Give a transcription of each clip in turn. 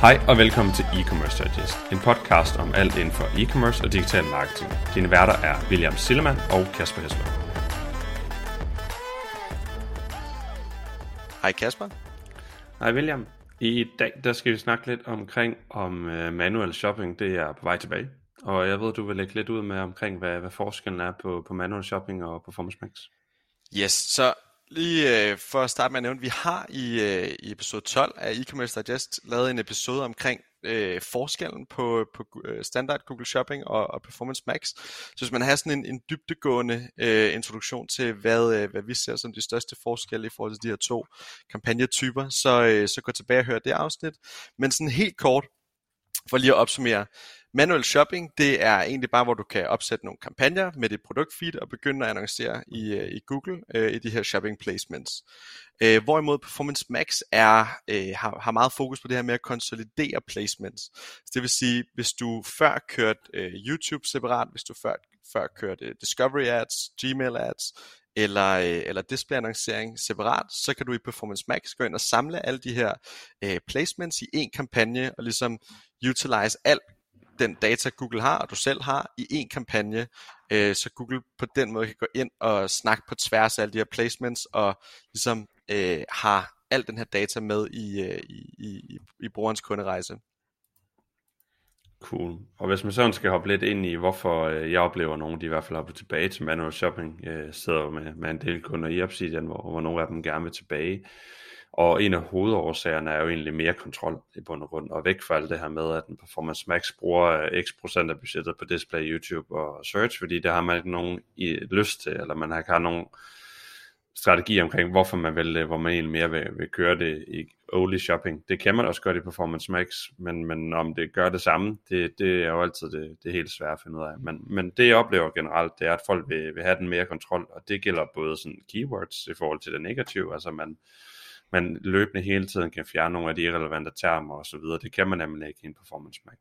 Hej og velkommen til E-Commerce Digest, en podcast om alt inden for e-commerce og digital marketing. Dine værter er William Sillemann og Kasper Hesler. Hej Kasper. Hej William. I dag der skal vi snakke lidt omkring, om uh, manuel shopping det er på vej tilbage. Og jeg ved, du vil lægge lidt ud med omkring, hvad, hvad forskellen er på, på manuel shopping og Performance Max. Yes, så Lige øh, for at starte med at nævne, vi har i, øh, i episode 12 af e-commerce digest lavet en episode omkring øh, forskellen på, på øh, standard Google Shopping og, og Performance Max. Så hvis man har sådan en, en dybdegående øh, introduktion til, hvad, øh, hvad vi ser som de største forskelle i forhold til de her to kampagnetyper, så, øh, så gå tilbage og hør det afsnit. Men sådan helt kort, for lige at opsummere, Manual shopping, det er egentlig bare, hvor du kan opsætte nogle kampagner med dit produktfeed og begynde at annoncere i, øh, i Google øh, i de her shopping placements. Øh, hvorimod Performance Max er, øh, har, har meget fokus på det her med at konsolidere placements. Så det vil sige, hvis du før kørte øh, YouTube separat, hvis du før, før kørte øh, Discovery Ads, Gmail Ads, eller, øh, eller display-annoncering separat, så kan du i Performance Max gå ind og samle alle de her øh, placements i en kampagne, og ligesom utilize alt den data Google har, og du selv har, i en kampagne, øh, så Google på den måde kan gå ind og snakke på tværs af alle de her placements, og ligesom øh, har al den her data med i, øh, i, i, i brugerens kunderejse. Cool. Og hvis man sådan skal hoppe lidt ind i, hvorfor øh, jeg oplever nogen, de i hvert fald hopper tilbage til manual shopping, øh, sidder med, med en del kunder i Obsidian, hvor, hvor nogle af dem gerne vil tilbage, og en af hovedårsagerne er jo egentlig mere kontrol i bund og grund, og væk fra alt det her med, at en Performance Max bruger øh, x procent af budgettet på display, YouTube og search, fordi der har man ikke nogen i lyst til, eller man har ikke har nogen strategi omkring, hvorfor man vil hvor man egentlig mere vil, vil køre det i only shopping. Det kan man også gøre i Performance Max, men, men om det gør det samme, det, det er jo altid det, det er helt svært at finde ud af. Men, men det jeg oplever generelt, det er, at folk vil, vil have den mere kontrol, og det gælder både sådan keywords i forhold til det negative, altså man, man løbende hele tiden kan fjerne nogle af de irrelevante termer og så videre. Det kan man nemlig ikke i en Performance Max.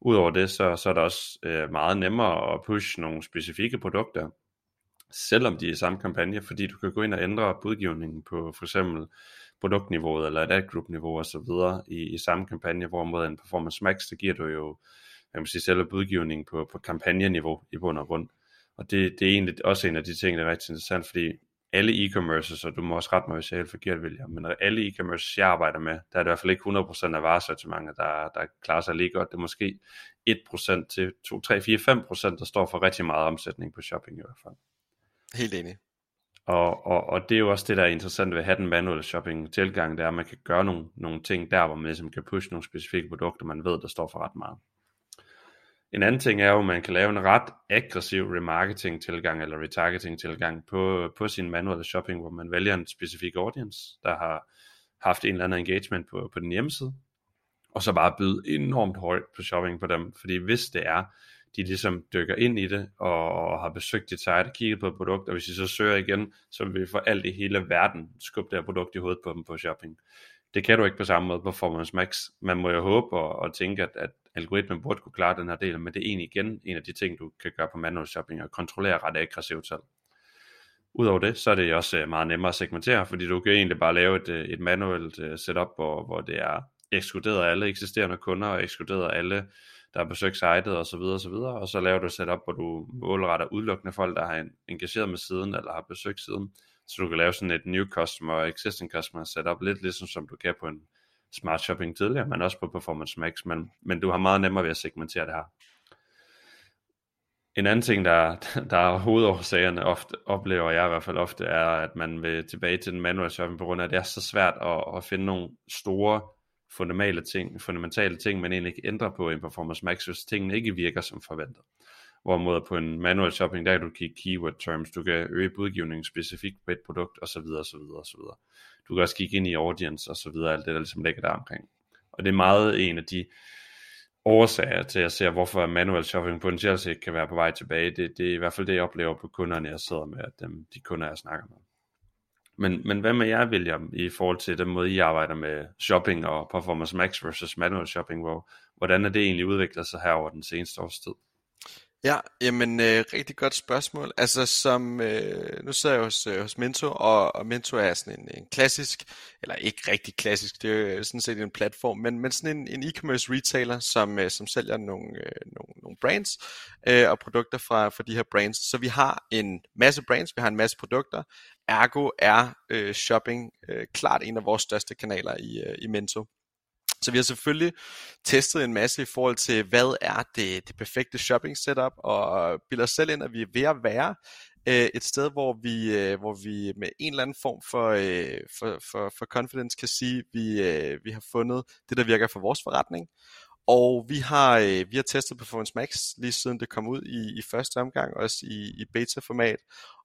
Udover det, så, så er det også øh, meget nemmere at push nogle specifikke produkter, selvom de er i samme kampagne, fordi du kan gå ind og ændre budgivningen på for eksempel produktniveauet eller et ad group niveau og så videre i, i samme kampagne, hvorimod en Performance Max, der giver du jo jeg må sige, selve budgivningen på, på kampagneniveau i bund og grund. Og det, det er egentlig også en af de ting, der er rigtig interessant, fordi alle e-commerces, og du må også rette mig, hvis jeg er helt forkert, William, men alle e-commerces, jeg arbejder med, der er det i hvert fald ikke 100% af varesortimentet, der, der klarer sig lige godt. Det er måske 1% til 2, 3, 4, 5%, der står for rigtig meget omsætning på shopping i hvert fald. Helt enig. Og, og, og det er jo også det, der er interessant ved at have den manuelle shopping tilgang, det er, at man kan gøre nogle, nogle ting der, hvor man ligesom kan pushe nogle specifikke produkter, man ved, der står for ret meget. En anden ting er jo, at man kan lave en ret aggressiv remarketing tilgang eller retargeting tilgang på, på sin manuelle shopping, hvor man vælger en specifik audience, der har haft en eller anden engagement på, på den hjemmeside, og så bare byde enormt højt på shopping på dem, fordi hvis det er, de ligesom dykker ind i det, og har besøgt dit site og kigget på et produkt, og hvis de så søger igen, så vil vi for alt i hele verden skubbe det her produkt i hovedet på dem på shopping. Det kan du ikke på samme måde på Performance Max. Man må jo håbe og, og tænke, at, at algoritmen burde kunne klare den her del, men det er egentlig igen en af de ting, du kan gøre på manual shopping og kontrollere ret aggressivt selv. Udover det, så er det også øh, meget nemmere at segmentere, fordi du kan egentlig bare lave et, øh, et manuelt øh, setup, hvor, hvor det er ekskluderet alle eksisterende kunder og ekskluderet alle, der har besøgt sitet osv. osv. så og så laver du et setup, hvor du målretter udelukkende folk, der har engageret med siden eller har besøgt siden, så du kan lave sådan et new customer og existing customer setup, lidt ligesom som du kan på en smart shopping tidligere, men også på Performance Max, men, men du har meget nemmere ved at segmentere det her. En anden ting, der, der er hovedårsagerne ofte, oplever jeg i hvert fald ofte, er, at man vil tilbage til den manuelle shopping, på grund af, at det er så svært at, at finde nogle store fundamentale ting, fundamentale ting, man egentlig ikke ændrer på i en Performance Max, hvis tingene ikke virker som forventet. Hvorimod på en manual shopping, der kan du kigge keyword terms, du kan øge budgivningen specifikt på et produkt, osv. osv. osv. Du kan også kigge ind i audience og så videre, alt det der ligesom ligger der omkring. Og det er meget en af de årsager til, at jeg ser, hvorfor manual shopping potentielt set kan være på vej tilbage. Det, det er i hvert fald det, jeg oplever på kunderne, jeg sidder med, at dem, de kunder, jeg snakker med. Men, men hvad med jer, William, i forhold til den måde, I arbejder med shopping og Performance Max versus manual shopping, hvor, hvordan er det egentlig udviklet sig her over den seneste års tid? Ja, jamen øh, rigtig godt spørgsmål. Altså som, øh, nu sidder jeg hos, øh, hos Mento, og, og Mento er sådan en, en klassisk, eller ikke rigtig klassisk, det er jo øh, sådan set en platform, men, men sådan en, en e-commerce retailer, som, øh, som sælger nogle, øh, nogle, nogle brands øh, og produkter fra, fra de her brands. Så vi har en masse brands, vi har en masse produkter, ergo er øh, shopping øh, klart en af vores største kanaler i, øh, i Mento. Så vi har selvfølgelig testet en masse i forhold til, hvad er det, det perfekte shopping setup, og bilder selv ind, at vi er ved at være øh, et sted, hvor vi, øh, hvor vi med en eller anden form for, øh, for, for, for confidence kan sige, at vi, øh, vi har fundet det, der virker for vores forretning. Og vi har, øh, vi har testet Performance Max lige siden det kom ud i, i første omgang, også i, i beta-format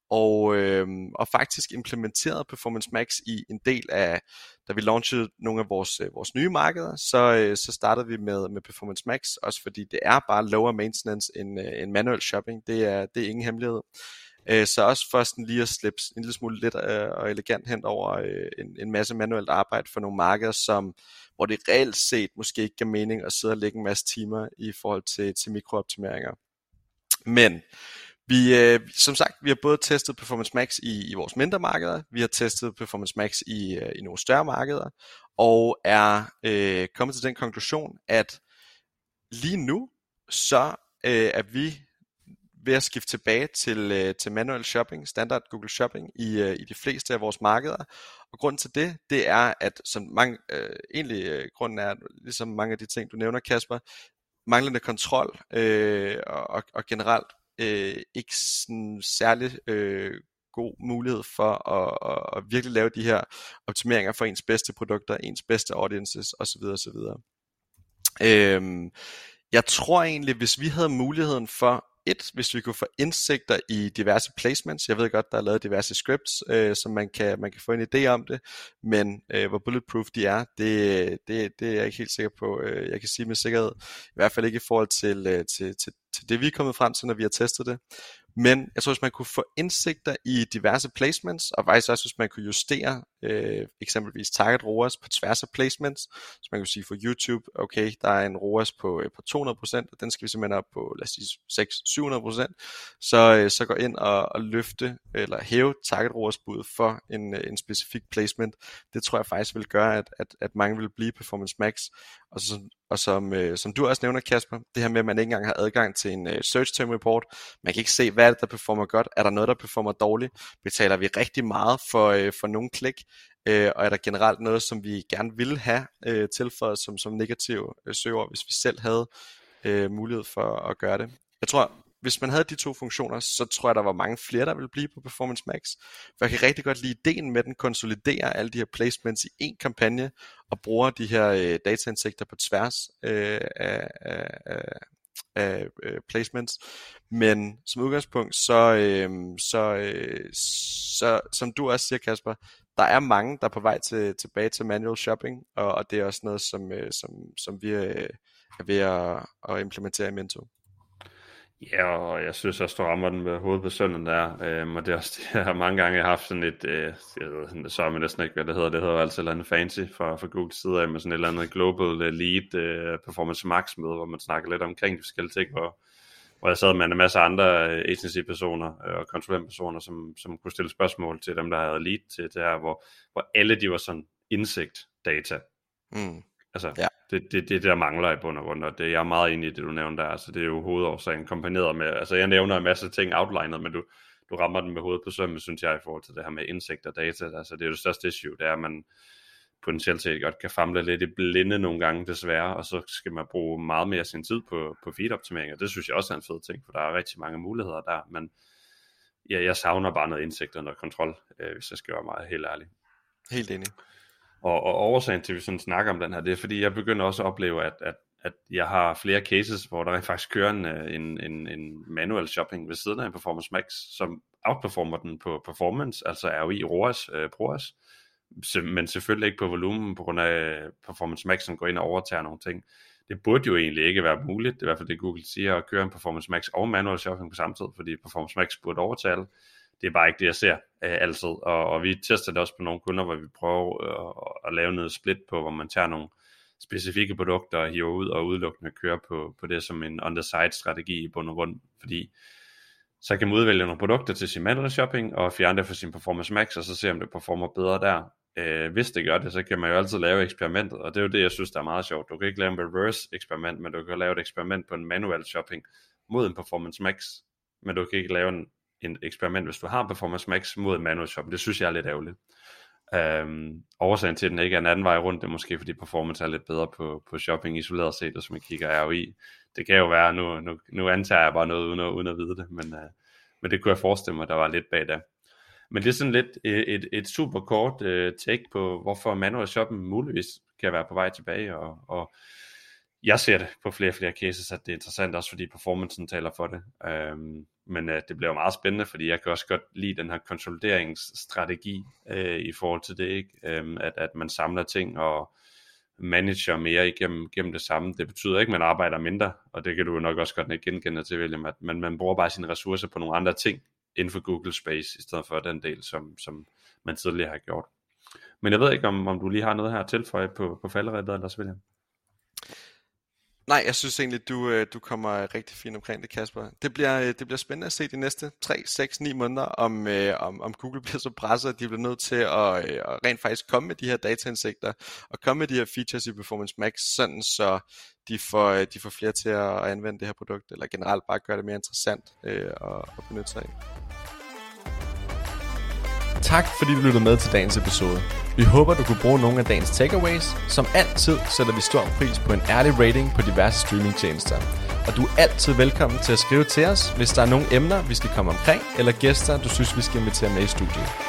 og, øh, og faktisk implementeret Performance Max i en del af, da vi launchede nogle af vores, øh, vores nye markeder, så, øh, så startede vi med, med Performance Max, også fordi det er bare lower maintenance end, øh, end manual shopping, det er, det er ingen hemmelighed. Øh, så også for sådan lige at slippe en lille smule lidt øh, og elegant hen over øh, en, en masse manuelt arbejde for nogle markeder, som, hvor det reelt set måske ikke giver mening at sidde og lægge en masse timer i forhold til, til mikrooptimeringer. Men vi, øh, som sagt, vi har både testet Performance Max i, i vores mindre markeder, vi har testet Performance Max i, øh, i nogle større markeder, og er øh, kommet til den konklusion, at lige nu, så øh, er vi ved at skifte tilbage til, øh, til manual shopping, standard Google Shopping i, øh, i de fleste af vores markeder. Og grunden til det, det er, at som mange, øh, egentlig øh, grunden er, ligesom mange af de ting, du nævner, Kasper, manglende kontrol øh, og, og generelt øh, ikke sådan særlig øh, god mulighed for at, at, at virkelig lave de her optimeringer for ens bedste produkter, ens bedste audiences osv. osv. Øhm, jeg tror egentlig, hvis vi havde muligheden for et, hvis vi kunne få indsigter i diverse placements. Jeg ved godt, der er lavet diverse scripts, øh, som man kan, man kan få en idé om det, men øh, hvor bulletproof de er, det, det, det er jeg ikke helt sikker på. Øh, jeg kan sige med sikkerhed, i hvert fald ikke i forhold til, øh, til, til, til det, vi er kommet frem til, når vi har testet det. Men jeg tror, hvis man kunne få indsigter i diverse placements, og faktisk også, hvis man kunne justere øh, eksempelvis target ROAS på tværs af placements, så man kunne sige for YouTube, okay, der er en ROAS på, øh, på 200%, og den skal vi simpelthen op på, lad os sige, 600-700%, så, øh, så gå ind og, og løfte, eller hæve target ROAS bud for en, øh, en specifik placement. Det tror jeg faktisk vil gøre, at, at, at mange vil blive Performance Max, og så, og som, øh, som du også nævner, Kasper, det her med, at man ikke engang har adgang til en øh, search term report. Man kan ikke se, hvad er det, der performer godt. Er der noget, der performer dårligt? Betaler vi rigtig meget for, øh, for nogle klik? Øh, og er der generelt noget, som vi gerne ville have øh, tilføjet som, som negativ øh, søger, hvis vi selv havde øh, mulighed for at gøre det? Jeg tror, hvis man havde de to funktioner, så tror jeg, der var mange flere, der ville blive på Performance Max. For jeg kan rigtig godt lide ideen med, at den konsoliderer alle de her placements i én kampagne, og bruger de her øh, dataindsigter på tværs øh, af, af, af, af øh, placements. Men som udgangspunkt, så, øh, så, øh, så som du også siger, Kasper, der er mange, der er på vej til, tilbage til manual shopping, og, og det er også noget, som, øh, som, som vi øh, er ved at, at implementere i Mento. Ja, og jeg synes også, du rammer den med hovedet på sønnen der. Øhm, og det er også det, jeg har mange gange haft sådan et, øh, jeg ved, så er man næsten ikke, hvad det hedder. Det hedder altså et eller andet fancy fra, fra Google side af, med sådan et eller andet global Elite lead øh, performance max med, hvor man snakker lidt omkring de forskellige ting, hvor, hvor jeg sad med en masse andre øh, agency-personer øh, og konsulentpersoner, som, som kunne stille spørgsmål til dem, der havde lead til det her, hvor, hvor alle de var sådan indsigt data. Mm. Altså, ja. det, det, det der mangler i bund og grund, og det, jeg er meget enig i det, du nævnte der. Altså, det er jo hovedårsagen kombineret med, altså jeg nævner en masse ting outlinet, men du, du rammer den med hovedet på sømmet, synes jeg, i forhold til det her med indsigt og data. Altså, det er jo det største issue, det er, at man potentielt set godt kan famle lidt i blinde nogle gange desværre, og så skal man bruge meget mere sin tid på, på feed-optimering, og det synes jeg også er en fed ting, for der er rigtig mange muligheder der, men ja, jeg savner bare noget indsigt og noget kontrol, øh, hvis jeg skal være meget helt ærlig. Helt enig. Og, og årsagen til, at vi sådan snakker om den her, det er fordi, jeg begynder også at opleve, at, at, at jeg har flere cases, hvor der faktisk kører en, øh, en, en, en manual shopping ved siden af en Performance Max, som outperformer den på performance, altså ROI, ROAS, øh, PROAS, men selvfølgelig ikke på volumen, på grund af Performance Max, som går ind og overtager nogle ting. Det burde jo egentlig ikke være muligt, det er i hvert fald det Google siger, at køre en Performance Max og manual shopping på samme tid, fordi Performance Max burde overtale det er bare ikke det, jeg ser øh, altid. Og, og vi tester det også på nogle kunder, hvor vi prøver øh, at lave noget split på, hvor man tager nogle specifikke produkter og hiver ud og udelukkende kører på, på det som en on-the-side strategi i bund og grund, fordi så kan man udvælge nogle produkter til sin manual shopping, og fjerne det fra sin Performance Max, og så se om det performer bedre der. Øh, hvis det gør det, så kan man jo altid lave eksperimentet, og det er jo det, jeg synes, der er meget sjovt. Du kan ikke lave en reverse eksperiment, men du kan lave et eksperiment på en manual shopping mod en Performance Max, men du kan ikke lave en, en eksperiment, hvis du har Performance Max mod manual shopping. Det synes jeg er lidt ærgerligt. Øhm, årsagen til, at den ikke er en anden vej rundt, det er måske, fordi performance er lidt bedre på, på shopping isoleret set, og som man kigger ROI. Det kan jo være, nu, nu, nu antager jeg bare noget uden at, uden at vide det, men, øh, men det kunne jeg forestille mig, der var lidt bag det. Men det er sådan lidt et, et, et super kort øh, take på, hvorfor manual shopping muligvis kan være på vej tilbage, og, og jeg ser det på flere og flere cases, at det er interessant, også fordi performancen taler for det. Øhm, men øh, det bliver meget spændende, fordi jeg kan også godt lide den her konsolideringsstrategi øh, i forhold til det, ikke? Øhm, at, at man samler ting og manager mere igennem gennem det samme. Det betyder ikke, at man arbejder mindre, og det kan du nok også godt genkende til, William, at man, man bruger bare sine ressourcer på nogle andre ting inden for Google Space, i stedet for den del, som, som man tidligere har gjort. Men jeg ved ikke, om, om du lige har noget her at tilføje på, på falderæbet, eller William? Nej, jeg synes egentlig, du, øh, du kommer rigtig fint omkring det, Kasper. Det bliver, øh, det bliver spændende at se de næste 3, 6, 9 måneder, om, øh, om, om Google bliver så presset, at de bliver nødt til at, at rent faktisk komme med de her dataindsigter, og komme med de her features i Performance Max, sådan så de får, de får flere til at anvende det her produkt, eller generelt bare gøre det mere interessant øh, at, at benytte sig af. Tak fordi du lyttede med til dagens episode. Vi håber, du kunne bruge nogle af dagens takeaways. Som altid sætter vi stor pris på en ærlig rating på diverse streamingtjenester. Og du er altid velkommen til at skrive til os, hvis der er nogle emner, vi skal komme omkring, eller gæster, du synes, vi skal invitere med i studiet.